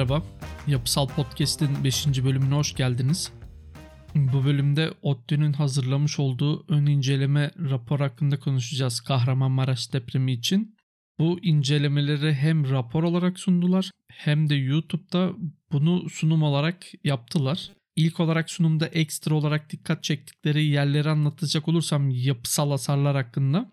Merhaba, Yapısal Podcast'in 5. bölümüne hoş geldiniz. Bu bölümde ODTÜ'nün hazırlamış olduğu ön inceleme rapor hakkında konuşacağız Kahramanmaraş depremi için. Bu incelemeleri hem rapor olarak sundular hem de YouTube'da bunu sunum olarak yaptılar. İlk olarak sunumda ekstra olarak dikkat çektikleri yerleri anlatacak olursam yapısal hasarlar hakkında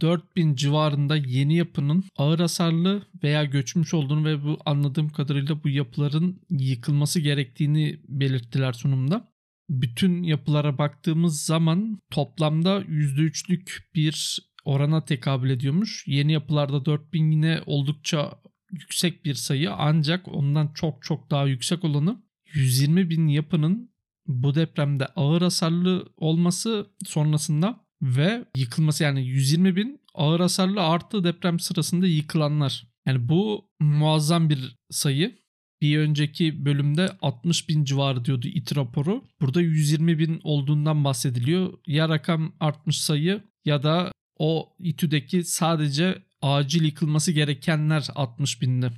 4000 civarında yeni yapının ağır hasarlı veya göçmüş olduğunu ve bu anladığım kadarıyla bu yapıların yıkılması gerektiğini belirttiler sunumda. Bütün yapılara baktığımız zaman toplamda %3'lük bir orana tekabül ediyormuş. Yeni yapılarda 4000 yine oldukça yüksek bir sayı ancak ondan çok çok daha yüksek olanı 120 bin yapının bu depremde ağır hasarlı olması sonrasında ve yıkılması yani 120 bin ağır hasarlı artı deprem sırasında yıkılanlar. Yani bu muazzam bir sayı. Bir önceki bölümde 60 bin civarı diyordu it raporu. Burada 120 bin olduğundan bahsediliyor. Ya rakam artmış sayı ya da o İTÜ'deki sadece acil yıkılması gerekenler 60 bindi.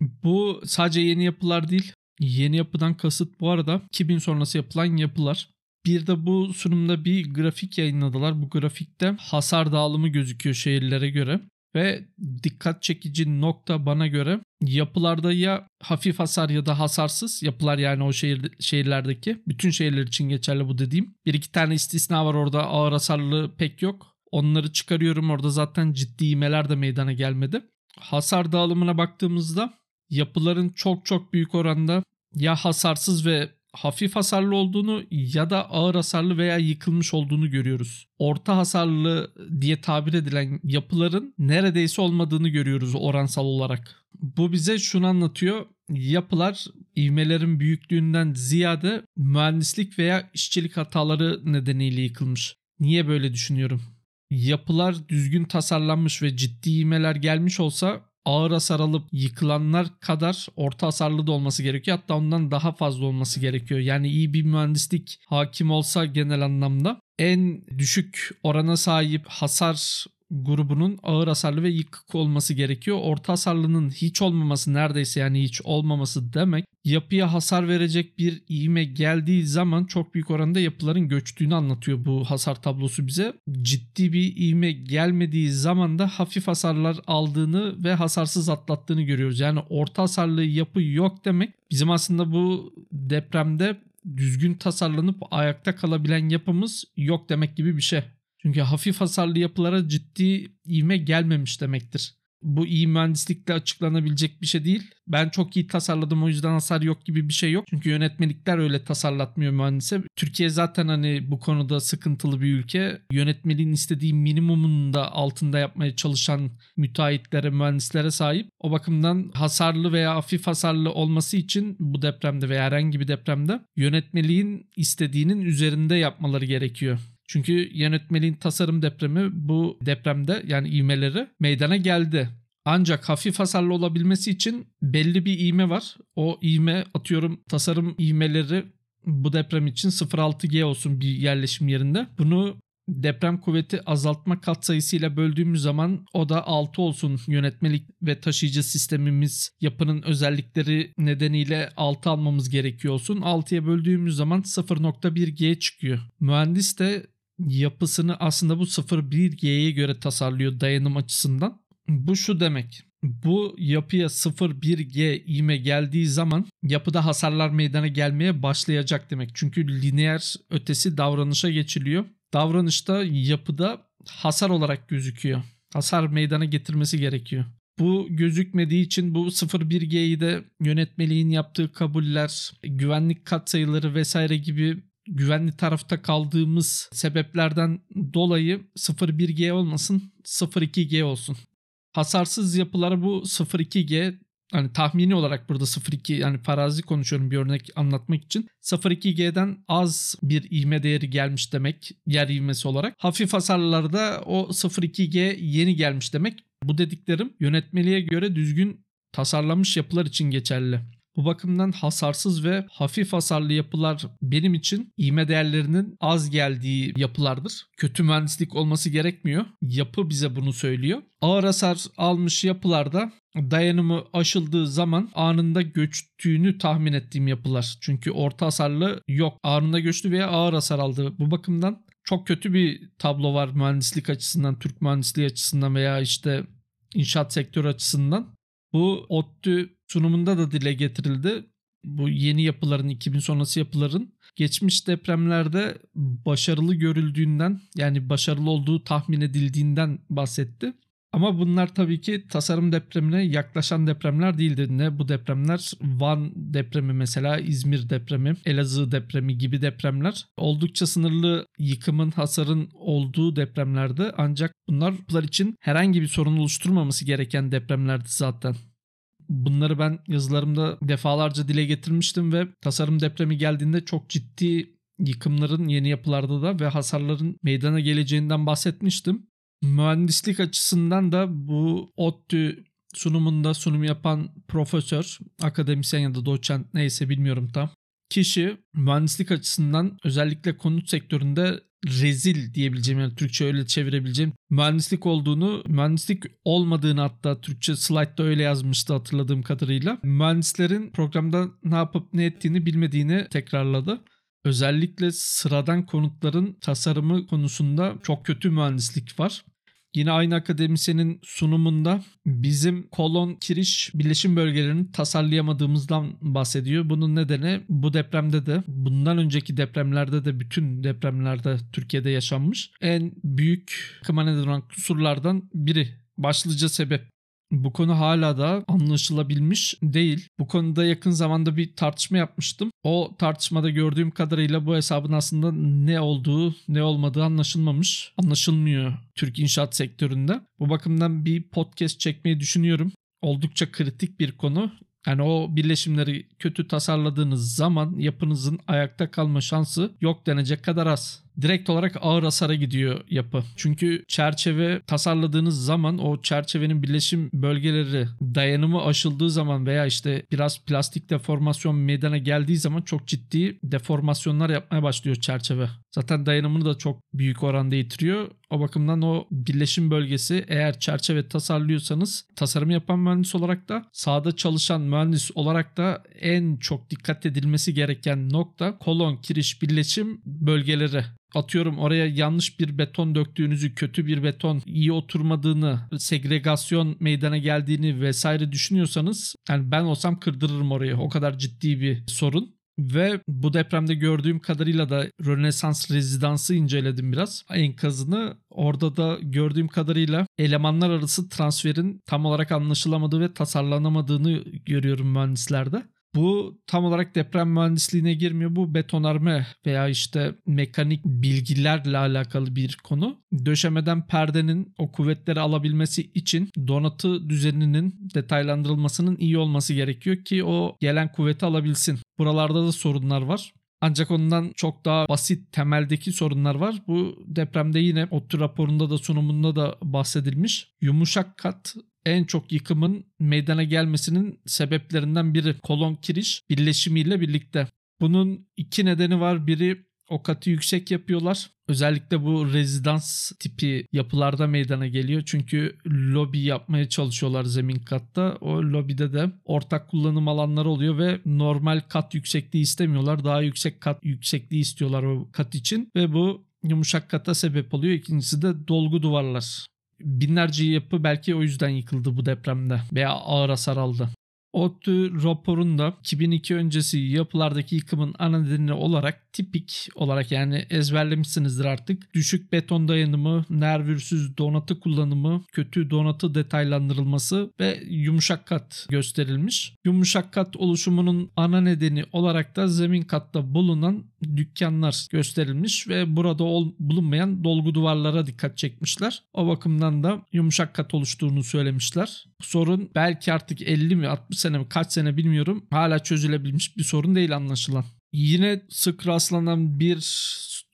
Bu sadece yeni yapılar değil. Yeni yapıdan kasıt bu arada 2000 sonrası yapılan yapılar. Bir de bu sunumda bir grafik yayınladılar. Bu grafikte hasar dağılımı gözüküyor şehirlere göre. Ve dikkat çekici nokta bana göre yapılarda ya hafif hasar ya da hasarsız yapılar yani o şehir, şehirlerdeki bütün şehirler için geçerli bu dediğim. Bir iki tane istisna var orada ağır hasarlı pek yok. Onları çıkarıyorum orada zaten ciddi imeler de meydana gelmedi. Hasar dağılımına baktığımızda yapıların çok çok büyük oranda ya hasarsız ve hafif hasarlı olduğunu ya da ağır hasarlı veya yıkılmış olduğunu görüyoruz. Orta hasarlı diye tabir edilen yapıların neredeyse olmadığını görüyoruz oransal olarak. Bu bize şunu anlatıyor. Yapılar ivmelerin büyüklüğünden ziyade mühendislik veya işçilik hataları nedeniyle yıkılmış. Niye böyle düşünüyorum? Yapılar düzgün tasarlanmış ve ciddi ivmeler gelmiş olsa ağır hasar alıp yıkılanlar kadar orta hasarlı da olması gerekiyor. Hatta ondan daha fazla olması gerekiyor. Yani iyi bir mühendislik hakim olsa genel anlamda en düşük orana sahip hasar grubunun ağır hasarlı ve yıkık olması gerekiyor. Orta hasarlının hiç olmaması neredeyse yani hiç olmaması demek yapıya hasar verecek bir iğme geldiği zaman çok büyük oranda yapıların göçtüğünü anlatıyor bu hasar tablosu bize. Ciddi bir iğme gelmediği zaman da hafif hasarlar aldığını ve hasarsız atlattığını görüyoruz. Yani orta hasarlı yapı yok demek bizim aslında bu depremde düzgün tasarlanıp ayakta kalabilen yapımız yok demek gibi bir şey. Çünkü hafif hasarlı yapılara ciddi ivme gelmemiş demektir. Bu iyi mühendislikle açıklanabilecek bir şey değil. Ben çok iyi tasarladım o yüzden hasar yok gibi bir şey yok. Çünkü yönetmelikler öyle tasarlatmıyor mühendise. Türkiye zaten hani bu konuda sıkıntılı bir ülke. Yönetmeliğin istediği minimumun da altında yapmaya çalışan müteahhitlere, mühendislere sahip. O bakımdan hasarlı veya hafif hasarlı olması için bu depremde veya herhangi bir depremde yönetmeliğin istediğinin üzerinde yapmaları gerekiyor. Çünkü yönetmeliğin tasarım depremi bu depremde yani ivmeleri meydana geldi. Ancak hafif hasarlı olabilmesi için belli bir ivme var. O ivme atıyorum tasarım ivmeleri bu deprem için 0.6G olsun bir yerleşim yerinde. Bunu deprem kuvveti azaltma katsayısıyla böldüğümüz zaman o da 6 olsun yönetmelik ve taşıyıcı sistemimiz yapının özellikleri nedeniyle 6 almamız gerekiyor olsun. 6'ya böldüğümüz zaman 0.1G çıkıyor. Mühendis de yapısını aslında bu 0.1G'ye göre tasarlıyor dayanım açısından. Bu şu demek. Bu yapıya 0.1G ivme geldiği zaman yapıda hasarlar meydana gelmeye başlayacak demek. Çünkü lineer ötesi davranışa geçiliyor. Davranışta yapıda hasar olarak gözüküyor. Hasar meydana getirmesi gerekiyor. Bu gözükmediği için bu 01G'yi de yönetmeliğin yaptığı kabuller, güvenlik katsayıları vesaire gibi güvenli tarafta kaldığımız sebeplerden dolayı 0.1G olmasın 0.2G olsun. Hasarsız yapılara bu 0.2G hani tahmini olarak burada 0.2 yani farazi konuşuyorum bir örnek anlatmak için 0.2G'den az bir ivme değeri gelmiş demek yer ivmesi olarak. Hafif hasarlarda o 0.2G yeni gelmiş demek. Bu dediklerim yönetmeliğe göre düzgün tasarlanmış yapılar için geçerli. Bu bakımdan hasarsız ve hafif hasarlı yapılar benim için ivme değerlerinin az geldiği yapılardır. Kötü mühendislik olması gerekmiyor. Yapı bize bunu söylüyor. Ağır hasar almış yapılarda dayanımı aşıldığı zaman anında göçtüğünü tahmin ettiğim yapılar. Çünkü orta hasarlı yok. Anında göçtü veya ağır hasar aldı. Bu bakımdan çok kötü bir tablo var mühendislik açısından, Türk mühendisliği açısından veya işte inşaat sektörü açısından. Bu ODTÜ sunumunda da dile getirildi. Bu yeni yapıların, 2000 sonrası yapıların geçmiş depremlerde başarılı görüldüğünden yani başarılı olduğu tahmin edildiğinden bahsetti. Ama bunlar tabii ki tasarım depremine yaklaşan depremler değildi. Ne bu depremler Van depremi mesela İzmir depremi, Elazığ depremi gibi depremler oldukça sınırlı yıkımın, hasarın olduğu depremlerde ancak bunlar için herhangi bir sorun oluşturmaması gereken depremlerdi zaten. Bunları ben yazılarımda defalarca dile getirmiştim ve tasarım depremi geldiğinde çok ciddi yıkımların yeni yapılarda da ve hasarların meydana geleceğinden bahsetmiştim. Mühendislik açısından da bu ODTÜ sunumunda sunum yapan profesör, akademisyen ya da doçent neyse bilmiyorum tam. Kişi mühendislik açısından özellikle konut sektöründe rezil diyebileceğim yani Türkçe öyle çevirebileceğim mühendislik olduğunu, mühendislik olmadığını hatta Türkçe slide'da öyle yazmıştı hatırladığım kadarıyla. Mühendislerin programda ne yapıp ne ettiğini bilmediğini tekrarladı. Özellikle sıradan konutların tasarımı konusunda çok kötü mühendislik var. Yine aynı akademisyenin sunumunda bizim kolon kiriş birleşim bölgelerini tasarlayamadığımızdan bahsediyor. Bunun nedeni bu depremde de bundan önceki depremlerde de bütün depremlerde Türkiye'de yaşanmış en büyük kıma neden olan kusurlardan biri. Başlıca sebep bu konu hala da anlaşılabilmiş değil. Bu konuda yakın zamanda bir tartışma yapmıştım. O tartışmada gördüğüm kadarıyla bu hesabın aslında ne olduğu ne olmadığı anlaşılmamış. Anlaşılmıyor Türk inşaat sektöründe. Bu bakımdan bir podcast çekmeyi düşünüyorum. Oldukça kritik bir konu. Yani o birleşimleri kötü tasarladığınız zaman yapınızın ayakta kalma şansı yok denecek kadar az direkt olarak ağır hasara gidiyor yapı. Çünkü çerçeve tasarladığınız zaman o çerçevenin birleşim bölgeleri dayanımı aşıldığı zaman veya işte biraz plastik deformasyon meydana geldiği zaman çok ciddi deformasyonlar yapmaya başlıyor çerçeve. Zaten dayanımını da çok büyük oranda yitiriyor. O bakımdan o birleşim bölgesi eğer çerçeve tasarlıyorsanız tasarım yapan mühendis olarak da sahada çalışan mühendis olarak da en çok dikkat edilmesi gereken nokta kolon kiriş birleşim bölgeleri atıyorum oraya yanlış bir beton döktüğünüzü, kötü bir beton iyi oturmadığını, segregasyon meydana geldiğini vesaire düşünüyorsanız yani ben olsam kırdırırım orayı. O kadar ciddi bir sorun. Ve bu depremde gördüğüm kadarıyla da Rönesans rezidansı inceledim biraz enkazını. Orada da gördüğüm kadarıyla elemanlar arası transferin tam olarak anlaşılamadığı ve tasarlanamadığını görüyorum mühendislerde. Bu tam olarak deprem mühendisliğine girmiyor. Bu betonarme veya işte mekanik bilgilerle alakalı bir konu. Döşemeden perdenin o kuvvetleri alabilmesi için donatı düzeninin detaylandırılmasının iyi olması gerekiyor ki o gelen kuvveti alabilsin. Buralarda da sorunlar var. Ancak ondan çok daha basit temeldeki sorunlar var. Bu depremde yine ODTÜ raporunda da sunumunda da bahsedilmiş. Yumuşak kat en çok yıkımın meydana gelmesinin sebeplerinden biri kolon kiriş birleşimiyle birlikte. Bunun iki nedeni var. Biri o katı yüksek yapıyorlar. Özellikle bu rezidans tipi yapılarda meydana geliyor. Çünkü lobi yapmaya çalışıyorlar zemin katta. O lobide de ortak kullanım alanları oluyor ve normal kat yüksekliği istemiyorlar. Daha yüksek kat yüksekliği istiyorlar o kat için ve bu yumuşak kata sebep oluyor. İkincisi de dolgu duvarlar binlerce yapı belki o yüzden yıkıldı bu depremde veya ağır hasar aldı. ODTÜ raporunda 2002 öncesi yapılardaki yıkımın ana nedeni olarak tipik olarak yani ezberlemişsinizdir artık. Düşük beton dayanımı, nervürsüz donatı kullanımı, kötü donatı detaylandırılması ve yumuşak kat gösterilmiş. Yumuşak kat oluşumunun ana nedeni olarak da zemin katta bulunan dükkanlar gösterilmiş ve burada ol, bulunmayan dolgu duvarlara dikkat çekmişler. O bakımdan da yumuşak kat oluştuğunu söylemişler. Sorun belki artık 50 mi 60 sene mi kaç sene bilmiyorum hala çözülebilmiş bir sorun değil anlaşılan. Yine sık rastlanan bir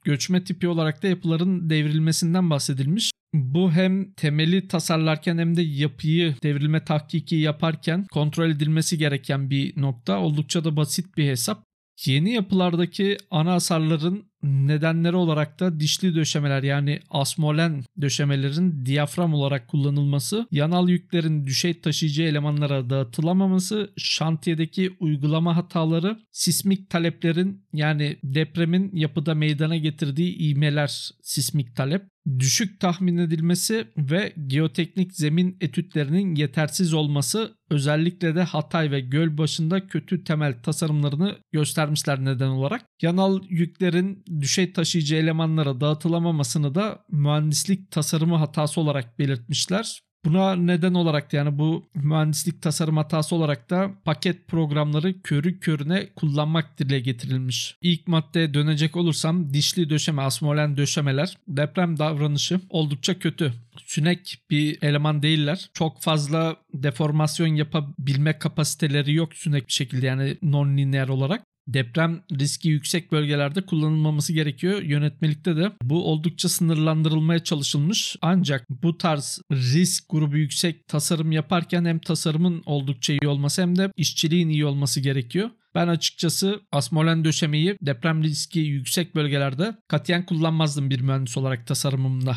göçme tipi olarak da yapıların devrilmesinden bahsedilmiş. Bu hem temeli tasarlarken hem de yapıyı devrilme tahkiki yaparken kontrol edilmesi gereken bir nokta. Oldukça da basit bir hesap. Yeni yapılardaki ana hasarların nedenleri olarak da dişli döşemeler yani asmolen döşemelerin diyafram olarak kullanılması, yanal yüklerin düşey taşıyıcı elemanlara dağıtılamaması, şantiyedeki uygulama hataları, sismik taleplerin yani depremin yapıda meydana getirdiği ivmeler sismik talep, düşük tahmin edilmesi ve geoteknik zemin etütlerinin yetersiz olması özellikle de Hatay ve Gölbaşı'nda kötü temel tasarımlarını göstermişler neden olarak. Yanal yüklerin düşey taşıyıcı elemanlara dağıtılamamasını da mühendislik tasarımı hatası olarak belirtmişler. Buna neden olarak da yani bu mühendislik tasarım hatası olarak da paket programları körü körüne kullanmak dile getirilmiş. İlk maddeye dönecek olursam dişli döşeme, asmolen döşemeler deprem davranışı oldukça kötü. Sünek bir eleman değiller. Çok fazla deformasyon yapabilme kapasiteleri yok sünek bir şekilde yani non-lineer olarak deprem riski yüksek bölgelerde kullanılmaması gerekiyor. Yönetmelikte de bu oldukça sınırlandırılmaya çalışılmış. Ancak bu tarz risk grubu yüksek tasarım yaparken hem tasarımın oldukça iyi olması hem de işçiliğin iyi olması gerekiyor. Ben açıkçası asmolen döşemeyi deprem riski yüksek bölgelerde katiyen kullanmazdım bir mühendis olarak tasarımımda.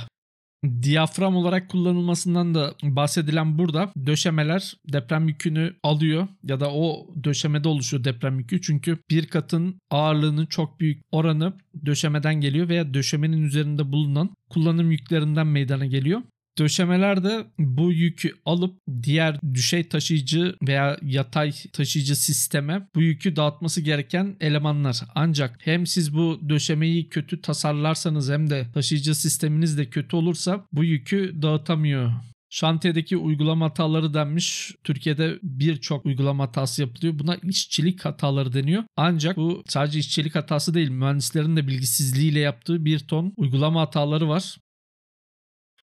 Diyafram olarak kullanılmasından da bahsedilen burada döşemeler deprem yükünü alıyor ya da o döşemede oluşuyor deprem yükü. Çünkü bir katın ağırlığının çok büyük oranı döşemeden geliyor veya döşemenin üzerinde bulunan kullanım yüklerinden meydana geliyor. Döşemeler de bu yükü alıp diğer düşey taşıyıcı veya yatay taşıyıcı sisteme bu yükü dağıtması gereken elemanlar. Ancak hem siz bu döşemeyi kötü tasarlarsanız hem de taşıyıcı sisteminiz de kötü olursa bu yükü dağıtamıyor. Şantiyedeki uygulama hataları denmiş. Türkiye'de birçok uygulama hatası yapılıyor. Buna işçilik hataları deniyor. Ancak bu sadece işçilik hatası değil. Mühendislerin de bilgisizliğiyle yaptığı bir ton uygulama hataları var.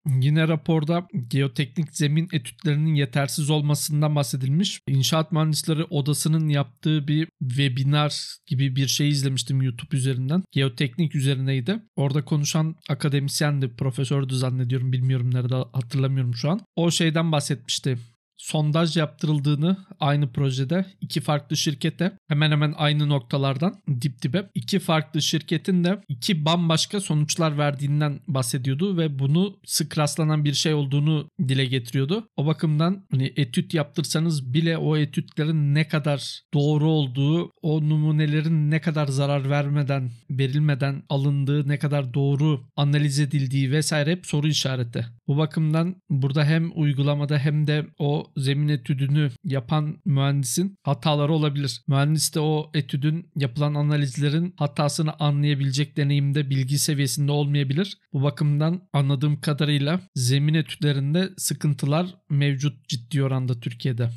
Yine raporda geoteknik zemin etütlerinin yetersiz olmasından bahsedilmiş. İnşaat Mühendisleri Odası'nın yaptığı bir webinar gibi bir şey izlemiştim YouTube üzerinden. Geoteknik üzerineydi. Orada konuşan akademisyendi, profesördü zannediyorum bilmiyorum nerede hatırlamıyorum şu an. O şeyden bahsetmişti sondaj yaptırıldığını aynı projede iki farklı şirkete hemen hemen aynı noktalardan dip dibe iki farklı şirketin de iki bambaşka sonuçlar verdiğinden bahsediyordu ve bunu sık rastlanan bir şey olduğunu dile getiriyordu. O bakımdan hani etüt yaptırsanız bile o etütlerin ne kadar doğru olduğu, o numunelerin ne kadar zarar vermeden, verilmeden alındığı, ne kadar doğru analiz edildiği vesaire hep soru işareti. Bu bakımdan burada hem uygulamada hem de o zemin etüdünü yapan mühendisin hataları olabilir. Mühendis de o etüdün yapılan analizlerin hatasını anlayabilecek deneyimde bilgi seviyesinde olmayabilir. Bu bakımdan anladığım kadarıyla zemin etütlerinde sıkıntılar mevcut ciddi oranda Türkiye'de.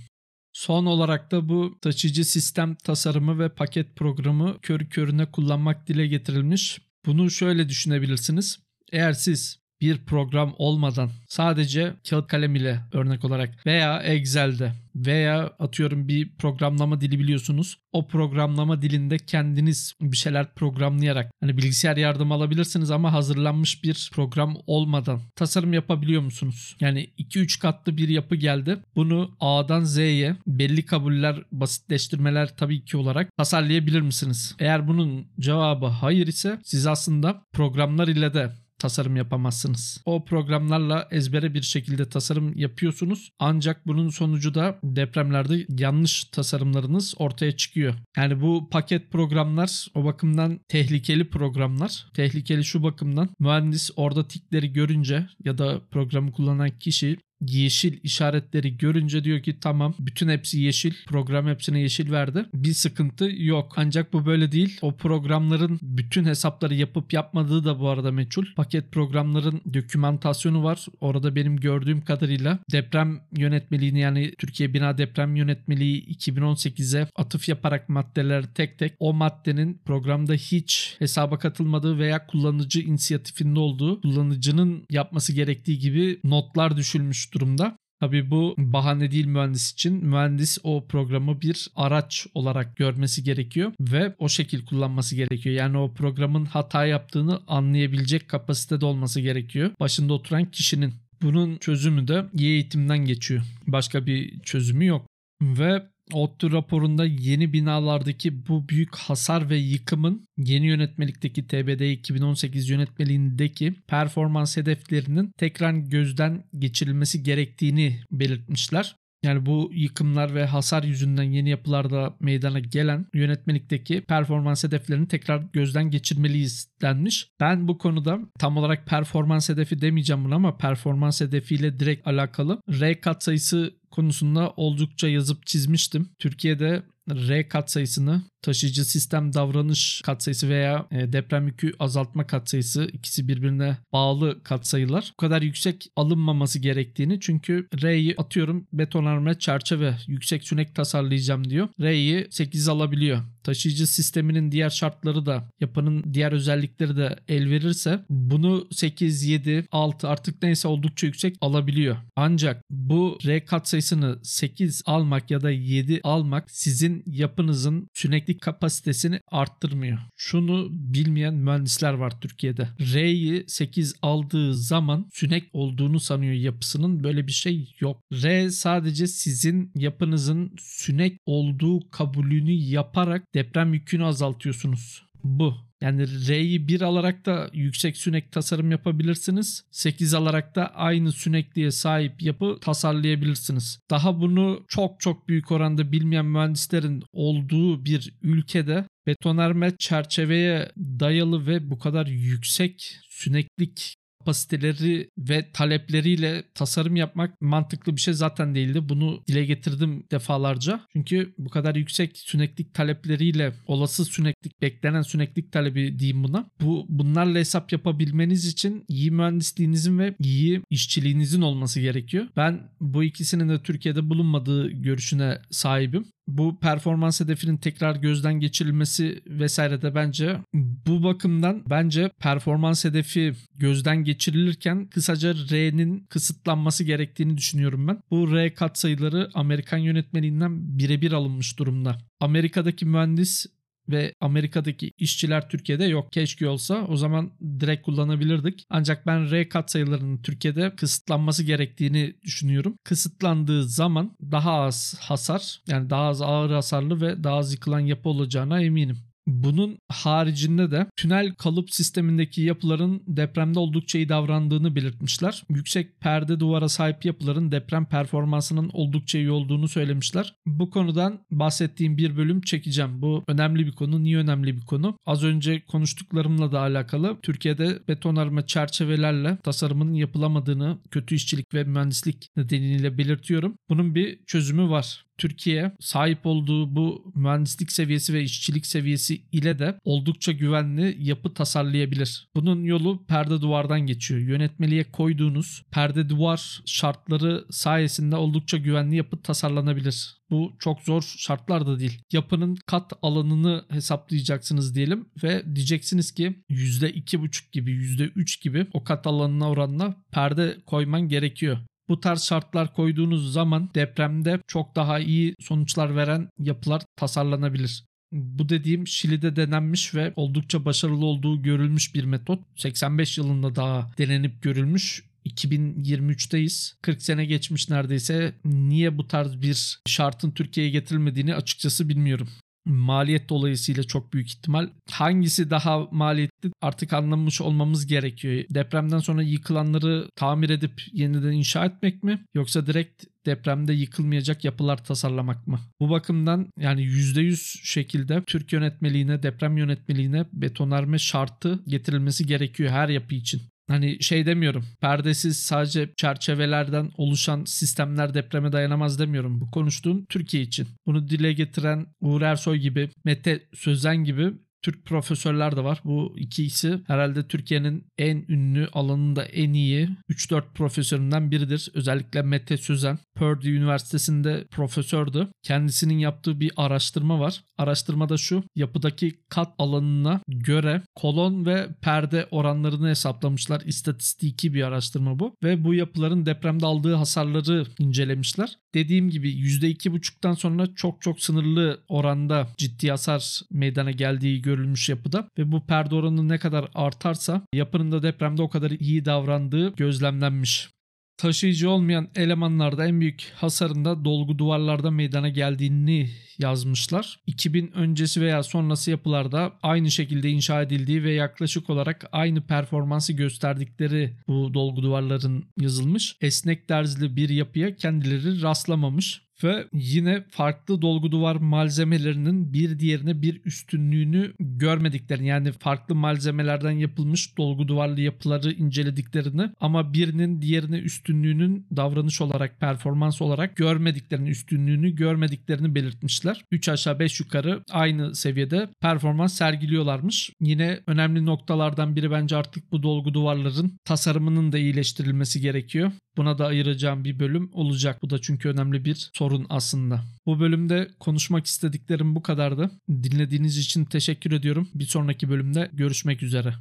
Son olarak da bu taşıyıcı sistem tasarımı ve paket programı körü körüne kullanmak dile getirilmiş. Bunu şöyle düşünebilirsiniz. Eğer siz bir program olmadan sadece kağıt kalem ile örnek olarak veya Excel'de veya atıyorum bir programlama dili biliyorsunuz. O programlama dilinde kendiniz bir şeyler programlayarak hani bilgisayar yardım alabilirsiniz ama hazırlanmış bir program olmadan tasarım yapabiliyor musunuz? Yani 2-3 katlı bir yapı geldi. Bunu A'dan Z'ye belli kabuller, basitleştirmeler tabii ki olarak tasarlayabilir misiniz? Eğer bunun cevabı hayır ise siz aslında programlar ile de tasarım yapamazsınız. O programlarla ezbere bir şekilde tasarım yapıyorsunuz. Ancak bunun sonucu da depremlerde yanlış tasarımlarınız ortaya çıkıyor. Yani bu paket programlar o bakımdan tehlikeli programlar. Tehlikeli şu bakımdan mühendis orada tikleri görünce ya da programı kullanan kişi yeşil işaretleri görünce diyor ki tamam bütün hepsi yeşil program hepsine yeşil verdi. Bir sıkıntı yok. Ancak bu böyle değil. O programların bütün hesapları yapıp yapmadığı da bu arada meçhul. Paket programların dokümantasyonu var. Orada benim gördüğüm kadarıyla deprem yönetmeliğini yani Türkiye Bina Deprem Yönetmeliği 2018'e atıf yaparak maddeler tek tek o maddenin programda hiç hesaba katılmadığı veya kullanıcı inisiyatifinde olduğu kullanıcının yapması gerektiği gibi notlar düşülmüş durumda. Tabii bu bahane değil mühendis için. Mühendis o programı bir araç olarak görmesi gerekiyor ve o şekil kullanması gerekiyor. Yani o programın hata yaptığını anlayabilecek kapasitede olması gerekiyor. Başında oturan kişinin. Bunun çözümü de iyi eğitimden geçiyor. Başka bir çözümü yok. Ve ODTÜ raporunda yeni binalardaki bu büyük hasar ve yıkımın yeni yönetmelikteki TBD 2018 yönetmeliğindeki performans hedeflerinin tekrar gözden geçirilmesi gerektiğini belirtmişler. Yani bu yıkımlar ve hasar yüzünden yeni yapılarda meydana gelen yönetmelikteki performans hedeflerini tekrar gözden geçirmeliyiz denmiş. Ben bu konuda tam olarak performans hedefi demeyeceğim bunu ama performans hedefiyle direkt alakalı R katsayısı konusunda oldukça yazıp çizmiştim. Türkiye'de R katsayısını taşıyıcı sistem davranış katsayısı veya e, deprem yükü azaltma katsayısı ikisi birbirine bağlı katsayılar. Bu kadar yüksek alınmaması gerektiğini çünkü R'yi atıyorum betonarme çerçeve yüksek sünek tasarlayacağım diyor. R'yi 8 alabiliyor. Taşıyıcı sisteminin diğer şartları da yapının diğer özellikleri de el verirse bunu 8, 7, 6 artık neyse oldukça yüksek alabiliyor. Ancak bu R katsayısını 8 almak ya da 7 almak sizin yapınızın süneklik kapasitesini arttırmıyor. Şunu bilmeyen mühendisler var Türkiye'de. R'yi 8 aldığı zaman sünek olduğunu sanıyor yapısının. Böyle bir şey yok. R sadece sizin yapınızın sünek olduğu kabulünü yaparak deprem yükünü azaltıyorsunuz. Bu. Yani R'yi 1 alarak da yüksek sünek tasarım yapabilirsiniz. 8 alarak da aynı sünekliğe sahip yapı tasarlayabilirsiniz. Daha bunu çok çok büyük oranda bilmeyen mühendislerin olduğu bir ülkede betonarme çerçeveye dayalı ve bu kadar yüksek süneklik kapasiteleri ve talepleriyle tasarım yapmak mantıklı bir şey zaten değildi. Bunu dile getirdim defalarca. Çünkü bu kadar yüksek süneklik talepleriyle olası süneklik, beklenen süneklik talebi diyeyim buna. Bu bunlarla hesap yapabilmeniz için iyi mühendisliğinizin ve iyi işçiliğinizin olması gerekiyor. Ben bu ikisinin de Türkiye'de bulunmadığı görüşüne sahibim bu performans hedefinin tekrar gözden geçirilmesi vesaire de bence bu bakımdan bence performans hedefi gözden geçirilirken kısaca R'nin kısıtlanması gerektiğini düşünüyorum ben. Bu R katsayıları Amerikan yönetmeliğinden birebir alınmış durumda. Amerika'daki mühendis ve Amerika'daki işçiler Türkiye'de yok. Keşke olsa o zaman direkt kullanabilirdik. Ancak ben R katsayılarının Türkiye'de kısıtlanması gerektiğini düşünüyorum. Kısıtlandığı zaman daha az hasar yani daha az ağır hasarlı ve daha az yıkılan yapı olacağına eminim. Bunun haricinde de tünel kalıp sistemindeki yapıların depremde oldukça iyi davrandığını belirtmişler. Yüksek perde duvara sahip yapıların deprem performansının oldukça iyi olduğunu söylemişler. Bu konudan bahsettiğim bir bölüm çekeceğim. Bu önemli bir konu. Niye önemli bir konu? Az önce konuştuklarımla da alakalı. Türkiye'de betonarme çerçevelerle tasarımının yapılamadığını kötü işçilik ve mühendislik nedeniyle belirtiyorum. Bunun bir çözümü var. Türkiye sahip olduğu bu mühendislik seviyesi ve işçilik seviyesi ile de oldukça güvenli yapı tasarlayabilir. Bunun yolu perde duvardan geçiyor. Yönetmeliğe koyduğunuz perde duvar şartları sayesinde oldukça güvenli yapı tasarlanabilir. Bu çok zor şartlar da değil. Yapının kat alanını hesaplayacaksınız diyelim ve diyeceksiniz ki %2,5 gibi %3 gibi o kat alanına oranla perde koyman gerekiyor. Bu tarz şartlar koyduğunuz zaman depremde çok daha iyi sonuçlar veren yapılar tasarlanabilir. Bu dediğim Şili'de denenmiş ve oldukça başarılı olduğu görülmüş bir metot. 85 yılında daha denenip görülmüş. 2023'teyiz. 40 sene geçmiş neredeyse. Niye bu tarz bir şartın Türkiye'ye getirilmediğini açıkçası bilmiyorum maliyet dolayısıyla çok büyük ihtimal. Hangisi daha maliyetli artık anlamış olmamız gerekiyor. Depremden sonra yıkılanları tamir edip yeniden inşa etmek mi? Yoksa direkt depremde yıkılmayacak yapılar tasarlamak mı? Bu bakımdan yani %100 şekilde Türk yönetmeliğine, deprem yönetmeliğine betonarme şartı getirilmesi gerekiyor her yapı için. Hani şey demiyorum. Perdesiz sadece çerçevelerden oluşan sistemler depreme dayanamaz demiyorum. Bu konuştuğum Türkiye için. Bunu dile getiren Uğur Ersoy gibi, Mete Sözen gibi Türk profesörler de var. Bu ikisi herhalde Türkiye'nin en ünlü alanında en iyi 3-4 profesöründen biridir. Özellikle Mete Sözen Purdue Üniversitesi'nde profesördü. Kendisinin yaptığı bir araştırma var. Araştırmada şu yapıdaki kat alanına göre kolon ve perde oranlarını hesaplamışlar. İstatistiki bir araştırma bu. Ve bu yapıların depremde aldığı hasarları incelemişler. Dediğim gibi %2,5'tan sonra çok çok sınırlı oranda ciddi hasar meydana geldiği görülmüş yapıda ve bu perde oranı ne kadar artarsa yapının da depremde o kadar iyi davrandığı gözlemlenmiş. Taşıyıcı olmayan elemanlarda en büyük hasarında dolgu duvarlarda meydana geldiğini yazmışlar. 2000 öncesi veya sonrası yapılarda aynı şekilde inşa edildiği ve yaklaşık olarak aynı performansı gösterdikleri bu dolgu duvarların yazılmış. Esnek derzli bir yapıya kendileri rastlamamış ve yine farklı dolgu duvar malzemelerinin bir diğerine bir üstünlüğünü görmediklerini yani farklı malzemelerden yapılmış dolgu duvarlı yapıları incelediklerini ama birinin diğerine üstünlüğünün davranış olarak performans olarak görmediklerini üstünlüğünü görmediklerini belirtmişler. 3 aşağı 5 yukarı aynı seviyede performans sergiliyorlarmış. Yine önemli noktalardan biri bence artık bu dolgu duvarların tasarımının da iyileştirilmesi gerekiyor. Buna da ayıracağım bir bölüm olacak. Bu da çünkü önemli bir sorun aslında. Bu bölümde konuşmak istediklerim bu kadardı. Dinlediğiniz için teşekkür ediyorum. Bir sonraki bölümde görüşmek üzere.